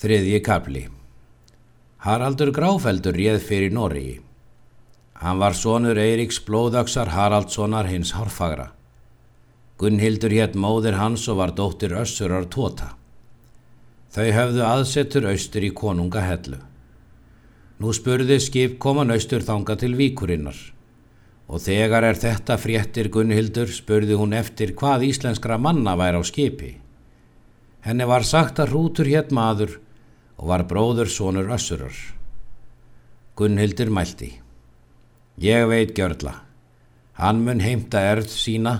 Þriðji kapli Haraldur Gráfeldur réð fyrir Noregi. Hann var sonur Eiríks blóðaksar Haraldssonar hins Harfagra. Gunnhildur hétt móðir hans og var dóttir Össurar Tóta. Þau höfðu aðsettur austur í konunga hellu. Nú spurði skip koman austur þanga til víkurinnar og þegar er þetta fréttir Gunnhildur spurði hún eftir hvað íslenskra manna væri á skipi. Henni var sagt að hrútur hétt maður og var bróður sonur össurar. Gunnhildur mælti. Ég veit gjörla. Hann mun heimta erð sína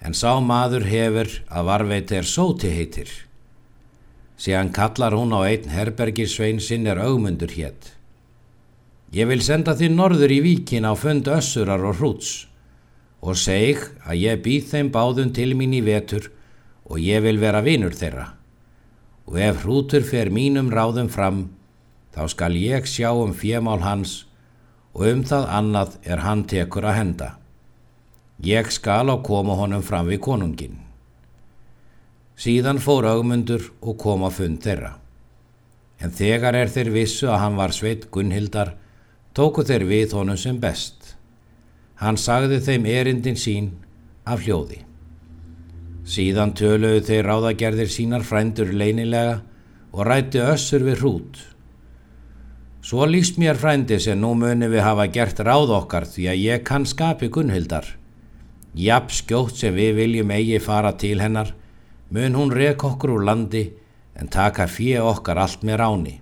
en sá maður hefur að varveiti er sóti heitir. Síðan kallar hún á einn herbergisvein sinn er augmundur hétt. Ég vil senda þið norður í víkin á fund össurar og hrúts og seg að ég býð þeim báðum til mín í vetur og ég vil vera vinur þeirra. Og ef hrútur fer mínum ráðum fram, þá skal ég sjá um fjemál hans og um það annað er hann tekur að henda. Ég skal á koma honum fram við konungin. Síðan fór augmundur og kom að fund þeirra. En þegar er þeir vissu að hann var sveit Gunnhildar, tóku þeir við honum sem best. Hann sagði þeim erindin sín af hljóði. Síðan töluðu þeir ráðagerðir sínar frændur leinilega og rætti össur við hrút. Svo líst mér frændi sem nú muni við hafa gert ráð okkar því að ég kann skapi Gunnhildar. Japp skjótt sem við viljum eigi fara til hennar, mun hún rek okkur úr landi en taka fjö okkar allt með ráni.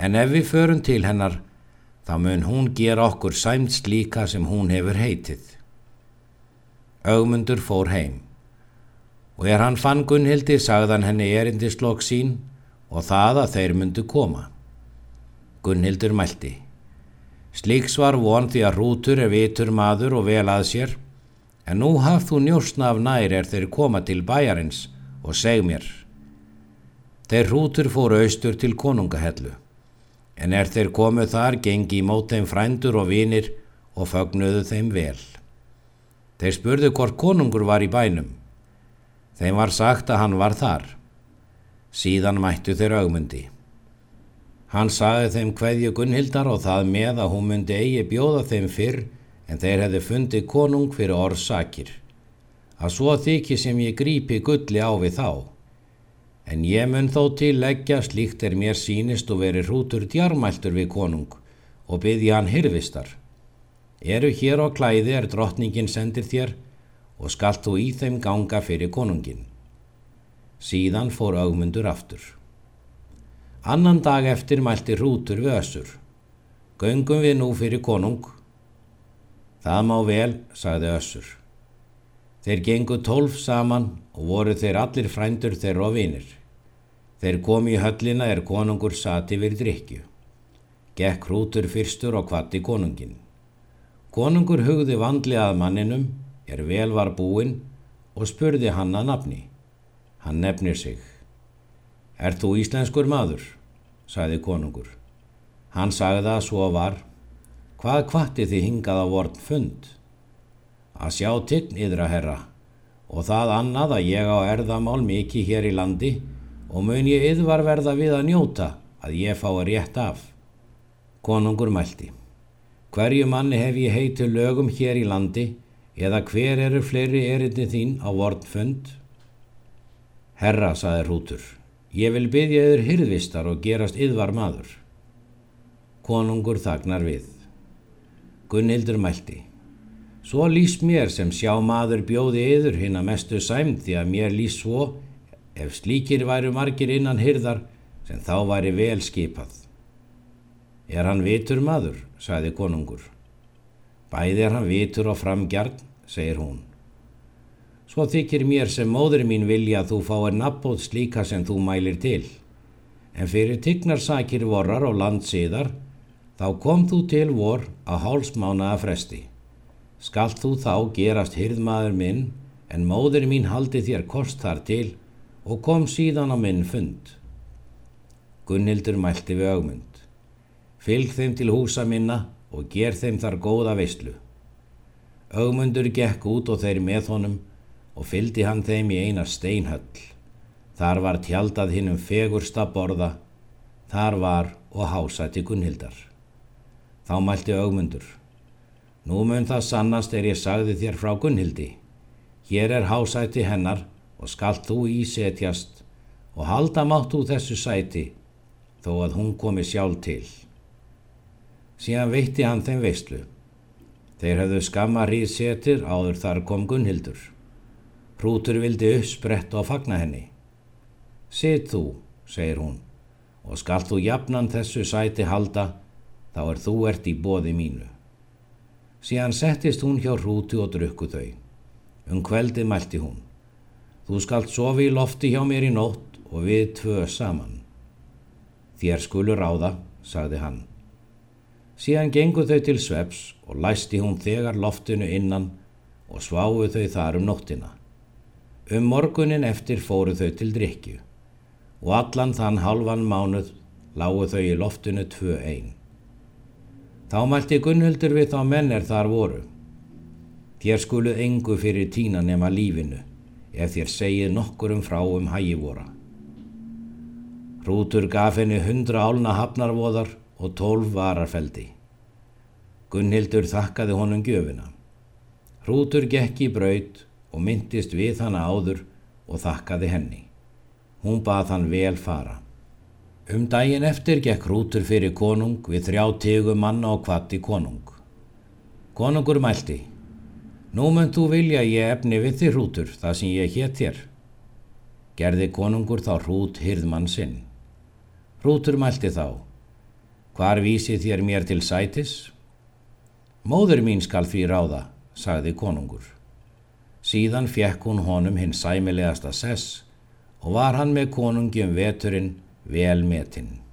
En ef við förum til hennar, þá mun hún gera okkur sæmst líka sem hún hefur heitið. Ögmundur fór heim og er hann fann Gunnhildi sagðan henni erindislokk sín og það að þeir myndu koma. Gunnhildur mælti. Slíks var von því að rútur er vitur maður og vel að sér, en nú hafð þú njósna af nær er þeir koma til bæjarins og seg mér. Þeir rútur fóru austur til konungahellu, en er þeir komuð þar gengi í mót þeim frændur og vinir og fögnuðu þeim vel. Þeir spurðu hvort konungur var í bænum, Þeim var sagt að hann var þar. Síðan mættu þeir augmundi. Hann sagði þeim hverju Gunnhildar og það með að hún myndi eigi bjóða þeim fyrr en þeir hefði fundið konung fyrir orðsakir. Að svo þykji sem ég grípi gulli á við þá. En ég mun þó til leggja slíkt er mér sínist og veri hrútur djarmæltur við konung og byði hann hirvistar. Eru hér á klæði er drottningin sendir þér og skalt þú í þeim ganga fyrir konungin. Síðan fór augmundur aftur. Annan dag eftir mælti hrútur við össur. Göngum við nú fyrir konung? Það má vel, sagði össur. Þeir gengu tólf saman og voru þeir allir frændur þeirra og vinir. Þeir komi í höllina er konungur sati við drikju. Gekk hrútur fyrstur og kvatti konungin. Konungur hugði vandli að manninum er vel var búinn og spurði hann að nafni. Hann nefnir sig. Er þú íslenskur maður? sagði konungur. Hann sagði að svo var. Hvað kvatti þið hingað á vorn fund? Að sjá tign yðra herra og það annað að ég á erðamál mikið hér í landi og mun ég yðvar verða við að njóta að ég fái rétt af. Konungur mælti. Hverju manni hef ég heitu lögum hér í landi eða hver eru fleiri erindi þín á vornfund? Herra, saði Rútur, ég vil byggja yfir hyrðvistar og gerast yðvar maður. Konungur þagnar við. Gunnhildur mælti. Svo lýs mér sem sjá maður bjóði yður hinn að mestu sæmt því að mér lýs svo ef slíkir væru margir innan hyrðar sem þá væri vel skipað. Er hann vitur maður, sagði konungur. Bæði er hann vitur og framgjarn, segir hún. Svo þykir mér sem móður mín vilja að þú fáir nabóð slíka sem þú mælir til. En fyrir tignarsakir vorrar og landsíðar, þá kom þú til vor að hálsmána að fresti. Skalt þú þá gerast hyrðmaður minn, en móður mín haldi þér kost þar til og kom síðan á minn fund. Gunnhildur mælti við augmund. Fylg þeim til húsa minna og ger þeim þar góða veistlu. Ögmundur gekk út og þeir með honum og fyldi hann þeim í eina steinhöll. Þar var tjaldað hinn um fegursta borða Þar var og hásætti Gunnhildar. Þá mælti augmundur. Nú mun það sannast er ég sagði þér frá Gunnhildi. Hér er hásætti hennar og skalt þú ísetjast og halda mátt úr þessu sæti þó að hún komi sjálf til. Síðan veitti hann þeim veistlu. Þeir hefðu skamma ríð setir áður þar kom Gunnhildur. Hrútur vildi uppsprett og fagna henni. Sitt þú, segir hún, og skalt þú jafnan þessu sæti halda, þá er þú ert í bóði mínu. Síðan settist hún hjá hrútu og drukku þau. Um kveldið mælti hún. Þú skalt sofi í lofti hjá mér í nótt og við tvö saman. Þér skulur ráða, sagði hann. Síðan gengu þau til sveps og læsti hún þegar loftinu innan og sváu þau þar um nóttina. Um morgunin eftir fóru þau til drikju og allan þann halvan mánuð lágu þau í loftinu tvö einn. Þá mælti Gunnhildur við þá menn er þar voru. Þér skuluð engu fyrir tína nema lífinu ef þér segið nokkur um frá um hægivora. Hrútur gaf henni hundra álna hafnarvoðar og tólf vararfeldi. Gunnhildur þakkaði honum gjöfina. Hrútur gekk í braud og myndist við hana áður og þakkaði henni. Hún bað hann vel fara. Um daginn eftir gekk hrútur fyrir konung við þrjá tígu manna og kvatti konung. Konungur mælti. Nú mönd þú vilja ég efni við þið hrútur það sem ég hétt þér. Gerði konungur þá hrút hyrðmann sinn. Hrútur mælti þá. Hvar vísi þér mér til sætis? Móður mín skal því ráða, sagði konungur. Síðan fjekk hún honum hinn sæmilegasta sess og var hann með konungi um veturinn vel metinn.